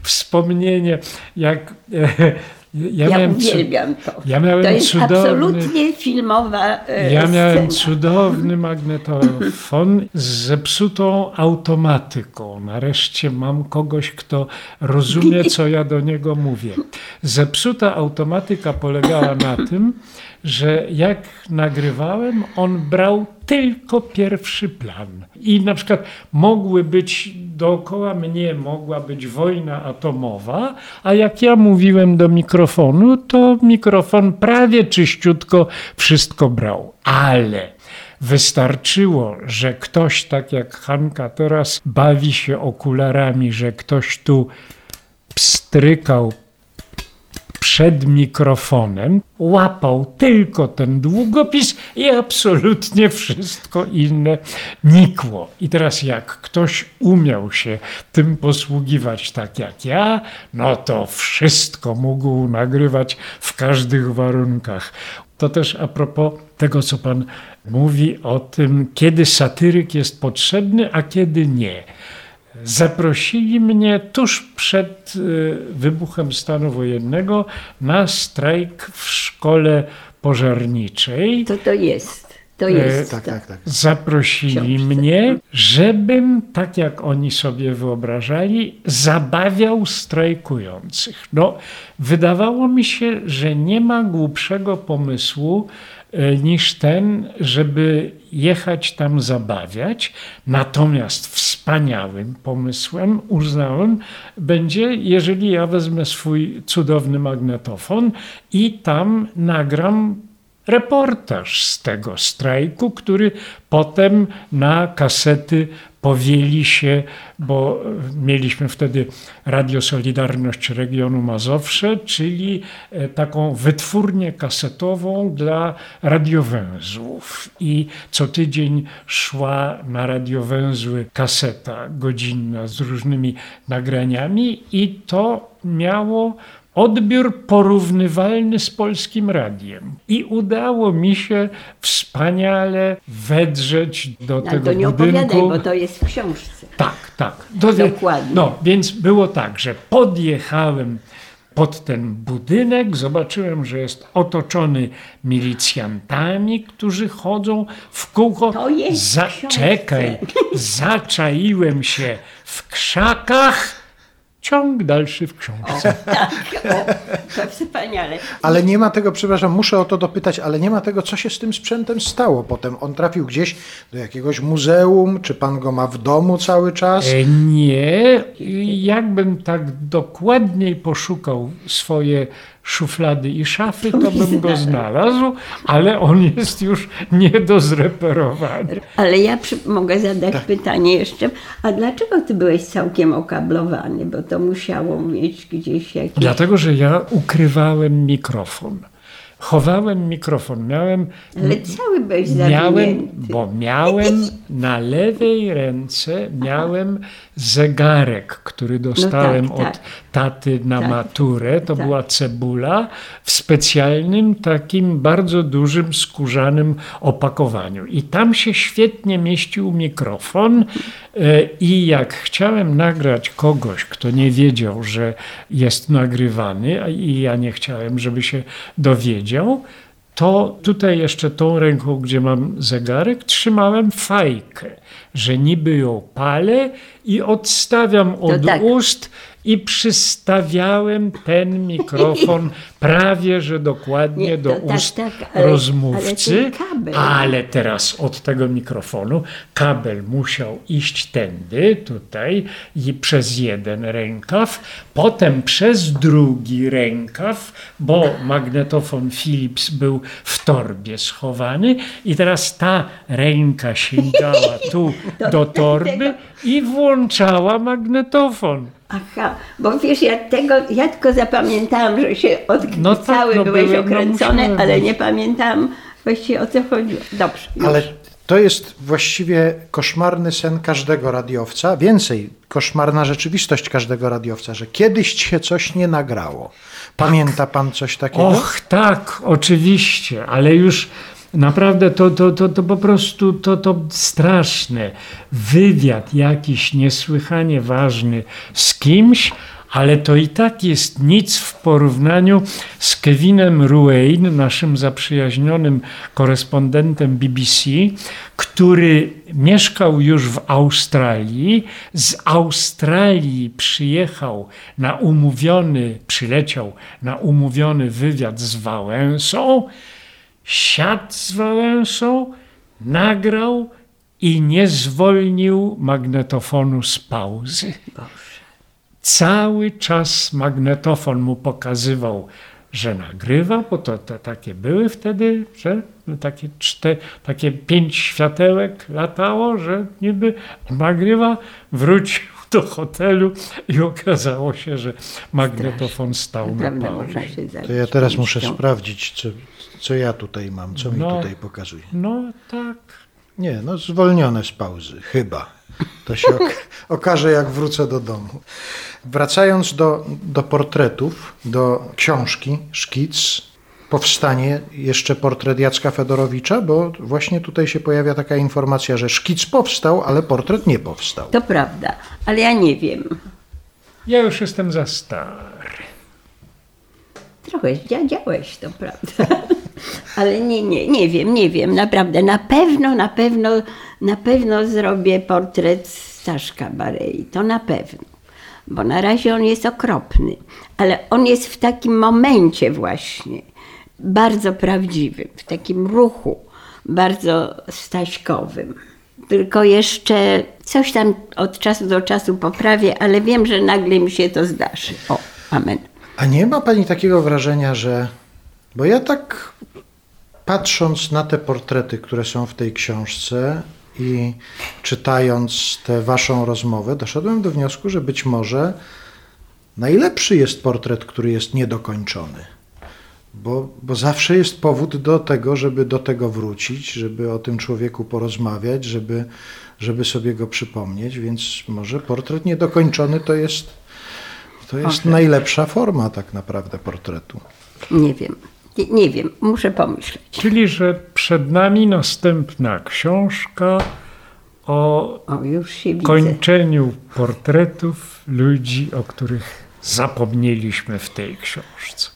wspomnienie, jak e, ja, Ja, miałem, uwielbiam to. ja miałem to jest cudowny- absolutnie filmowa e, ja miałem scena. cudowny magnetofon z zepsutą automatyką. Nareszcie mam kogoś, kto rozumie, co ja do niego mówię. Zepsuta automatyka polegała na tym, że jak nagrywałem, on brał tylko pierwszy plan. I na przykład mogły być dookoła mnie, mogła być wojna atomowa, a jak ja mówiłem do mikrofonu, to mikrofon prawie czyściutko wszystko brał. Ale wystarczyło, że ktoś, tak jak Hanka teraz, bawi się okularami, że ktoś tu pstrykał przed mikrofonem, łapał tylko ten długopis i absolutnie wszystko inne nikło. I teraz jak ktoś umiał się tym posługiwać tak jak ja, no to wszystko mógł nagrywać w każdych warunkach. To też a propos tego, co pan mówi o tym, kiedy satyryk jest potrzebny, a kiedy nie. Zaprosili mnie tuż przed y, wybuchem stanu wojennego na strajk w szkole pożarniczej. To to jest. To jest. Tak, tak, tak. Zaprosili Książce. mnie, żebym, tak jak oni sobie wyobrażali, zabawiał strajkujących. No, wydawało mi się, że nie ma głupszego pomysłu niż ten, żeby jechać tam zabawiać. Natomiast wspaniałym pomysłem uznałem będzie, jeżeli ja wezmę swój cudowny magnetofon i tam nagram reportaż z tego strajku, który potem na kasety powieli się, bo mieliśmy wtedy Radio Solidarność Regionu Mazowsze, czyli e, taką wytwórnię kasetową dla radiowęzłów. I co tydzień szła na radiowęzły kaseta godzinna z różnymi nagraniami i to miało odbiór porównywalny z polskim radiem. I udało mi się wspaniale wedrzeć do Ale tego to nie budynku. opowiadaj, bo to jest w książce. Tak, tak. Do, Dokładnie. No, więc było tak, że podjechałem pod ten budynek, zobaczyłem, że jest otoczony milicjantami, którzy chodzą w kółko. To jest Zaczekaj, zaczaiłem się w krzakach. Ciąg dalszy w książce. Tak, o, to wspaniale. Ale nie ma tego, przepraszam, muszę o to dopytać, ale nie ma tego, co się z tym sprzętem stało potem. On trafił gdzieś do jakiegoś muzeum, czy pan go ma w domu cały czas? E, Nie, jakbym tak dokładniej poszukał swoje szuflady i szafy, to bym go znalazł, ale on jest już nie do zreperowania. Ale ja przy, mogę zadać Tak. pytanie jeszcze, a dlaczego ty byłeś całkiem okablowany? Bo to musiało mieć gdzieś jakieś... Dlatego, że ja ukrywałem mikrofon. Chowałem mikrofon, miałem Ale cały byłeś Miałem, zawinięty. bo miałem na lewej ręce miałem zegarek, który dostałem No tak, od tak. taty na Tak. maturę. To Tak. była cebula w specjalnym takim bardzo dużym skórzanym opakowaniu. I tam się świetnie mieścił mikrofon. E, I jak chciałem nagrać kogoś, kto nie wiedział, że jest nagrywany, i ja nie chciałem, żeby się dowiedział, to tutaj jeszcze tą ręką, gdzie mam zegarek, trzymałem fajkę, że niby ją palę i odstawiam od tak. ust i przystawiałem ten mikrofon prawie, że dokładnie Nie, do to tak, ust tak, ale- rozmówcy, ale ale teraz od tego mikrofonu kabel musiał iść tędy, tutaj i przez jeden rękaw, potem przez drugi rękaw, bo magnetofon Philips był w torbie schowany i teraz ta ręka sięgała tu do torby i włączała magnetofon. Aha, bo wiesz, ja tego, ja tylko zapamiętałam, że się od, No tak, cały no byłeś byłem, no okręcony, musiałem ale nie pamiętałam właściwie o co chodziło. Dobrze. już. Ale to jest właściwie koszmarny sen każdego radiowca, więcej, koszmarna rzeczywistość każdego radiowca, że kiedyś się coś nie nagrało. Pamięta pan coś takiego? Och, tak, oczywiście, ale już naprawdę to, to, to, to po prostu to, to straszne. Wywiad jakiś niesłychanie ważny z kimś, ale to i tak jest nic w porównaniu z Kevinem Ruane, naszym zaprzyjaźnionym korespondentem BBC, który mieszkał już w Australii. Z Australii przyjechał na umówiony, przyleciał na umówiony wywiad z Wałęsą, siadł z Wałęsą, nagrał i nie zwolnił magnetofonu z pauzy. Cały czas magnetofon mu pokazywał, że nagrywa, bo to, to takie były wtedy, że takie, czte, takie pięć światełek latało, że niby nagrywa, wrócił do hotelu i okazało się, że magnetofon stał na pauzie. To ja teraz muszę sprawdzić, co, co ja tutaj mam, co mi No. tutaj pokazuje. No tak. Nie, no zwolnione z pauzy, chyba. To się ok- okaże, jak wrócę do domu. Wracając do, do portretów, do książki, szkic, powstanie jeszcze portret Jacka Fedorowicza, bo właśnie tutaj się pojawia taka informacja, że szkic powstał, ale portret nie powstał. To prawda, ale ja nie wiem. Ja już jestem za stary. Trochę zdziadziałeś, to prawda. Ale nie, nie, nie wiem, nie wiem, naprawdę. Na pewno, na pewno, na pewno zrobię portret Staszka Barei. To na pewno. Bo na razie on jest okropny. Ale on jest w takim momencie właśnie, bardzo prawdziwym, w takim ruchu, bardzo staśkowym. Tylko jeszcze coś tam od czasu do czasu poprawię, ale wiem, że nagle mi się to zdarzy. O, amen. A nie ma pani takiego wrażenia, że. Bo ja tak patrząc na te portrety, które są w tej książce i czytając tę waszą rozmowę, doszedłem do wniosku, że być może najlepszy jest portret, który jest niedokończony. Bo, bo zawsze jest powód do tego, żeby do tego wrócić, żeby o tym człowieku porozmawiać, żeby, żeby sobie go przypomnieć, więc może portret niedokończony to jest, to jest najlepsza forma tak naprawdę portretu. Nie wiem. Nie, nie wiem, muszę pomyśleć. Czyli, że przed nami następna książka o O, już się widzę. kończeniu portretów ludzi, o których zapomnieliśmy w tej książce.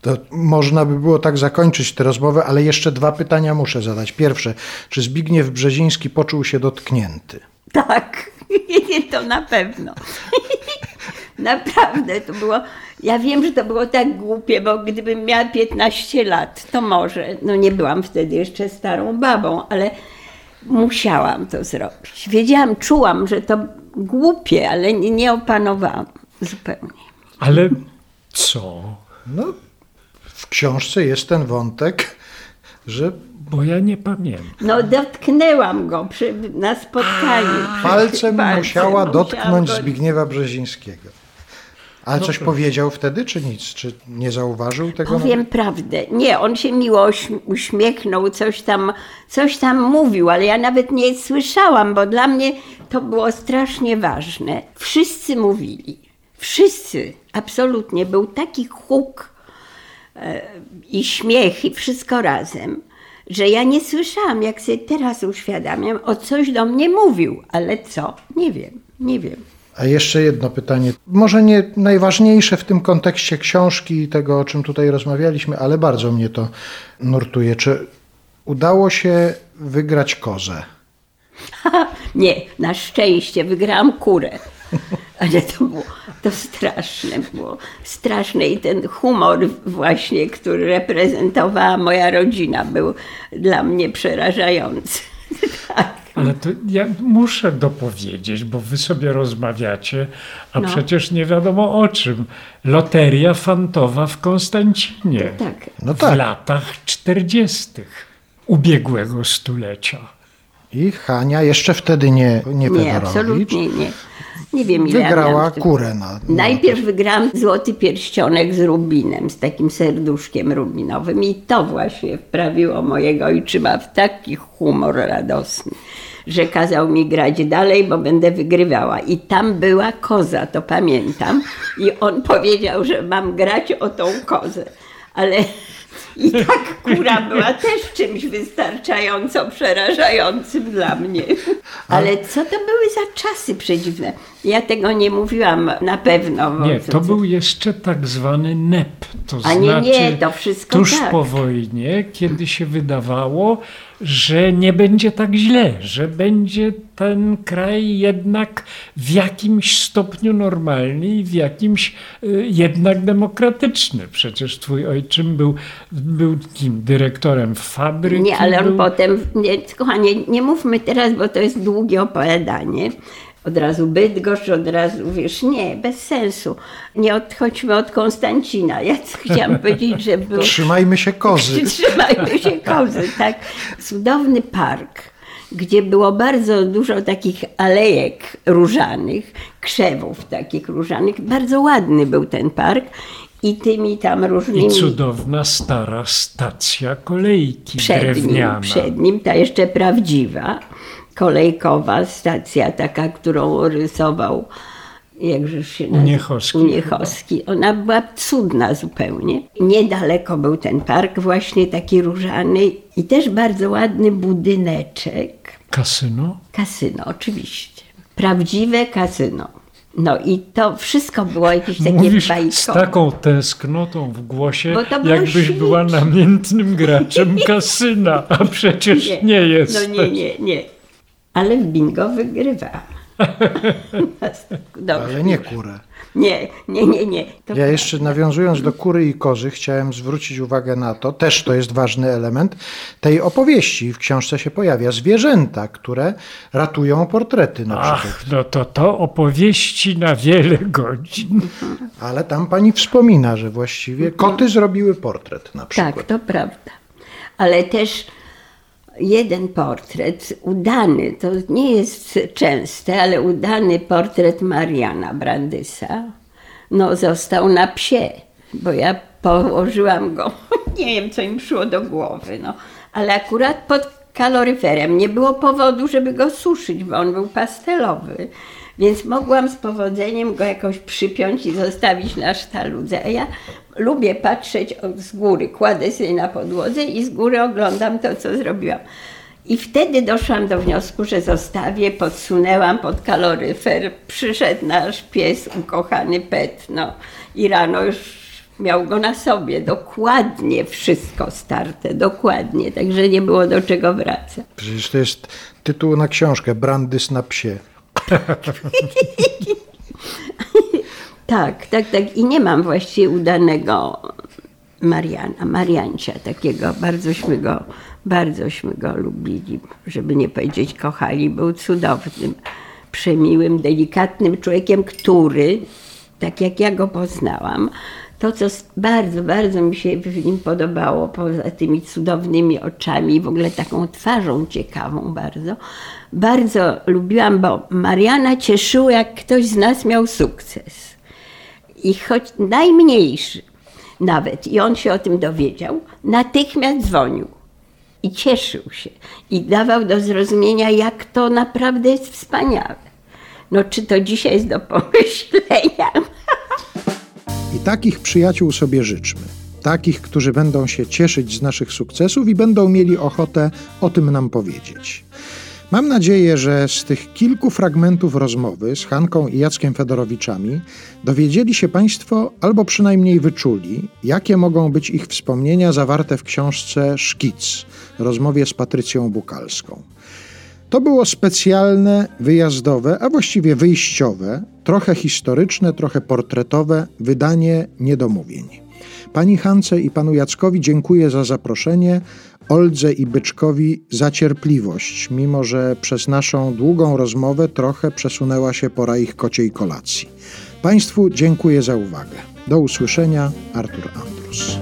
To można by było tak zakończyć tę rozmowę, ale jeszcze dwa pytania muszę zadać. Pierwsze, czy Zbigniew Brzeziński poczuł się dotknięty? Tak, to na pewno. Naprawdę to było. Ja wiem, że to było tak głupie, bo gdybym miała 15 lat, to może. No nie byłam wtedy jeszcze starą babą, ale musiałam to zrobić. Wiedziałam, czułam, że to głupie, ale nie, nie opanowałam zupełnie. Ale co? No, w książce jest ten wątek, że Bo ja nie pamiętam. No dotknęłam go przy, na spotkaniu. palcem Palcem musiała dotknąć go- Zbigniewa Brzezińskiego. Ale coś powiedział wtedy, czy nic? Czy nie zauważył tego? Powiem prawdę. Nie, on się miło uśm- uśmiechnął, coś tam, coś tam mówił, ale ja nawet nie słyszałam, bo dla mnie to było strasznie ważne. Wszyscy mówili. Wszyscy. Absolutnie. Był taki huk e, i śmiech i wszystko razem, że ja nie słyszałam, jak sobie teraz uświadamiam, o coś do mnie mówił. Ale co? Nie wiem. Nie wiem. A jeszcze jedno pytanie, może nie najważniejsze w tym kontekście książki i tego, o czym tutaj rozmawialiśmy, ale bardzo mnie to nurtuje. Czy udało się wygrać kozę? Nie, na szczęście wygrałam kurę. Ale to było to straszne, było straszne i ten humor właśnie, który reprezentowała moja rodzina, był dla mnie przerażający. tak. Ale to ja muszę dopowiedzieć, bo wy sobie rozmawiacie, a No. przecież nie wiadomo o czym. Loteria fantowa w Konstancinie Tak. No w tak. latach 40. ubiegłego stulecia. I Hania jeszcze wtedy nie, nie, Nie, absolutnie nie. Nie wiem, ile ja Wygrała wtedy. kurę na, na Najpierw wygrałam złoty pierścionek z rubinem, z takim serduszkiem rubinowym i to właśnie wprawiło mojego ojczyma w taki humor radosny, że kazał mi grać dalej, bo będę wygrywała. I tam była koza, to pamiętam. I on powiedział, że mam grać o tą kozę. Ale i tak kura była też czymś wystarczająco przerażającym dla mnie. Ale co to były za czasy przedziwne? Ja tego nie mówiłam na pewno. Nie, to był jeszcze tak zwany NEP. To A nie, znaczy nie, to wszystko tuż tak. po wojnie, kiedy się wydawało, że nie będzie tak źle, że będzie ten kraj jednak w jakimś stopniu normalny i w jakimś y, jednak demokratyczny. Przecież twój ojczym był, był kim? Dyrektorem fabryki? Nie, ale on był? potem, nie, kochanie, nie mówmy teraz, bo to jest długie opowiadanie. Od razu Bydgoszcz, od razu, wiesz, nie, bez sensu. Nie odchodźmy od Konstancina. Ja chciałam powiedzieć, że był... Trzymajmy się kozy. Trzymajmy się kozy, tak. Cudowny park, gdzie było bardzo dużo takich alejek różanych, krzewów takich różanych. Bardzo ładny był ten park i tymi tam I różnymi... cudowna stara stacja kolejki przed nim, drewniana. przed nim ta jeszcze prawdziwa, kolejkowa stacja taka, którą rysował jakże się nazywa? Uniechowski Uniechowski. Ona była cudna zupełnie. Niedaleko był ten park właśnie taki różany i też bardzo ładny budyneczek. Kasyno? Kasyno, oczywiście. Prawdziwe kasyno. No i to wszystko było jakieś takie Mówisz z bajkowe. taką tęsknotą w głosie, jakbyś była namiętnym graczem kasyna, a przecież nie, jest. No nie, nie, nie. Ale w bingo wygrywa. Dobrze. Ale nie kurę. Nie, nie, nie, nie. To Ja jeszcze nawiązując do kury i kozy, chciałem zwrócić uwagę na to, też to jest ważny element tej opowieści. W książce się pojawia zwierzęta, które ratują portrety na przykład. Ach, no to to opowieści na wiele godzin. Ale tam pani wspomina, że właściwie koty zrobiły portret na przykład. Tak, to prawda. Ale też jeden portret, udany, to nie jest częste, ale udany portret Mariana Brandysa, no został na psie, bo ja położyłam go, nie wiem co im przyszło do głowy, no, ale akurat pod kaloryferem. Nie było powodu, żeby go suszyć, bo on był pastelowy. Więc mogłam z powodzeniem go jakoś przypiąć i zostawić na sztaludze. A ja lubię patrzeć z góry. Kładę sobie na podłodze i z góry oglądam to, co zrobiłam. I wtedy doszłam do wniosku, że zostawię, podsunęłam pod kaloryfer. Przyszedł nasz pies, ukochany pet, no i rano już miał go na sobie. Dokładnie wszystko starte, dokładnie. Także nie było do czego wracać. Przecież to jest tytuł na książkę, Brandys na psie. Tak, tak, tak. I nie mam właściwie udanego Mariana, Mariancia takiego. Bardzośmy go, bardzośmy go lubili, żeby nie powiedzieć kochali. Był cudownym, przemiłym, delikatnym człowiekiem, który, tak jak ja go poznałam, to, co bardzo, bardzo mi się w nim podobało, poza tymi cudownymi oczami w ogóle taką twarzą ciekawą bardzo, bardzo lubiłam, bo Mariana cieszyło, jak ktoś z nas miał sukces. I choć najmniejszy nawet, i on się o tym dowiedział, natychmiast dzwonił i cieszył się i dawał do zrozumienia, jak to naprawdę jest wspaniałe. No, czy to dzisiaj jest do pomyślenia? I takich przyjaciół sobie życzmy. Takich, którzy będą się cieszyć z naszych sukcesów i będą mieli ochotę o tym nam powiedzieć. Mam nadzieję, że z tych kilku fragmentów rozmowy z Hanką i Jackiem Fedorowiczami dowiedzieli się Państwo, albo przynajmniej wyczuli, jakie mogą być ich wspomnienia zawarte w książce Szkic, rozmowie z Patrycją Bukalską. To było specjalne, wyjazdowe, a właściwie wyjściowe, trochę historyczne, trochę portretowe wydanie niedomówień. Pani Hance i panu Jackowi dziękuję za zaproszenie, Oldze i Byczkowi za cierpliwość, mimo że przez naszą długą rozmowę trochę przesunęła się pora ich kociej kolacji. Państwu dziękuję za uwagę. Do usłyszenia, Artur Andrus.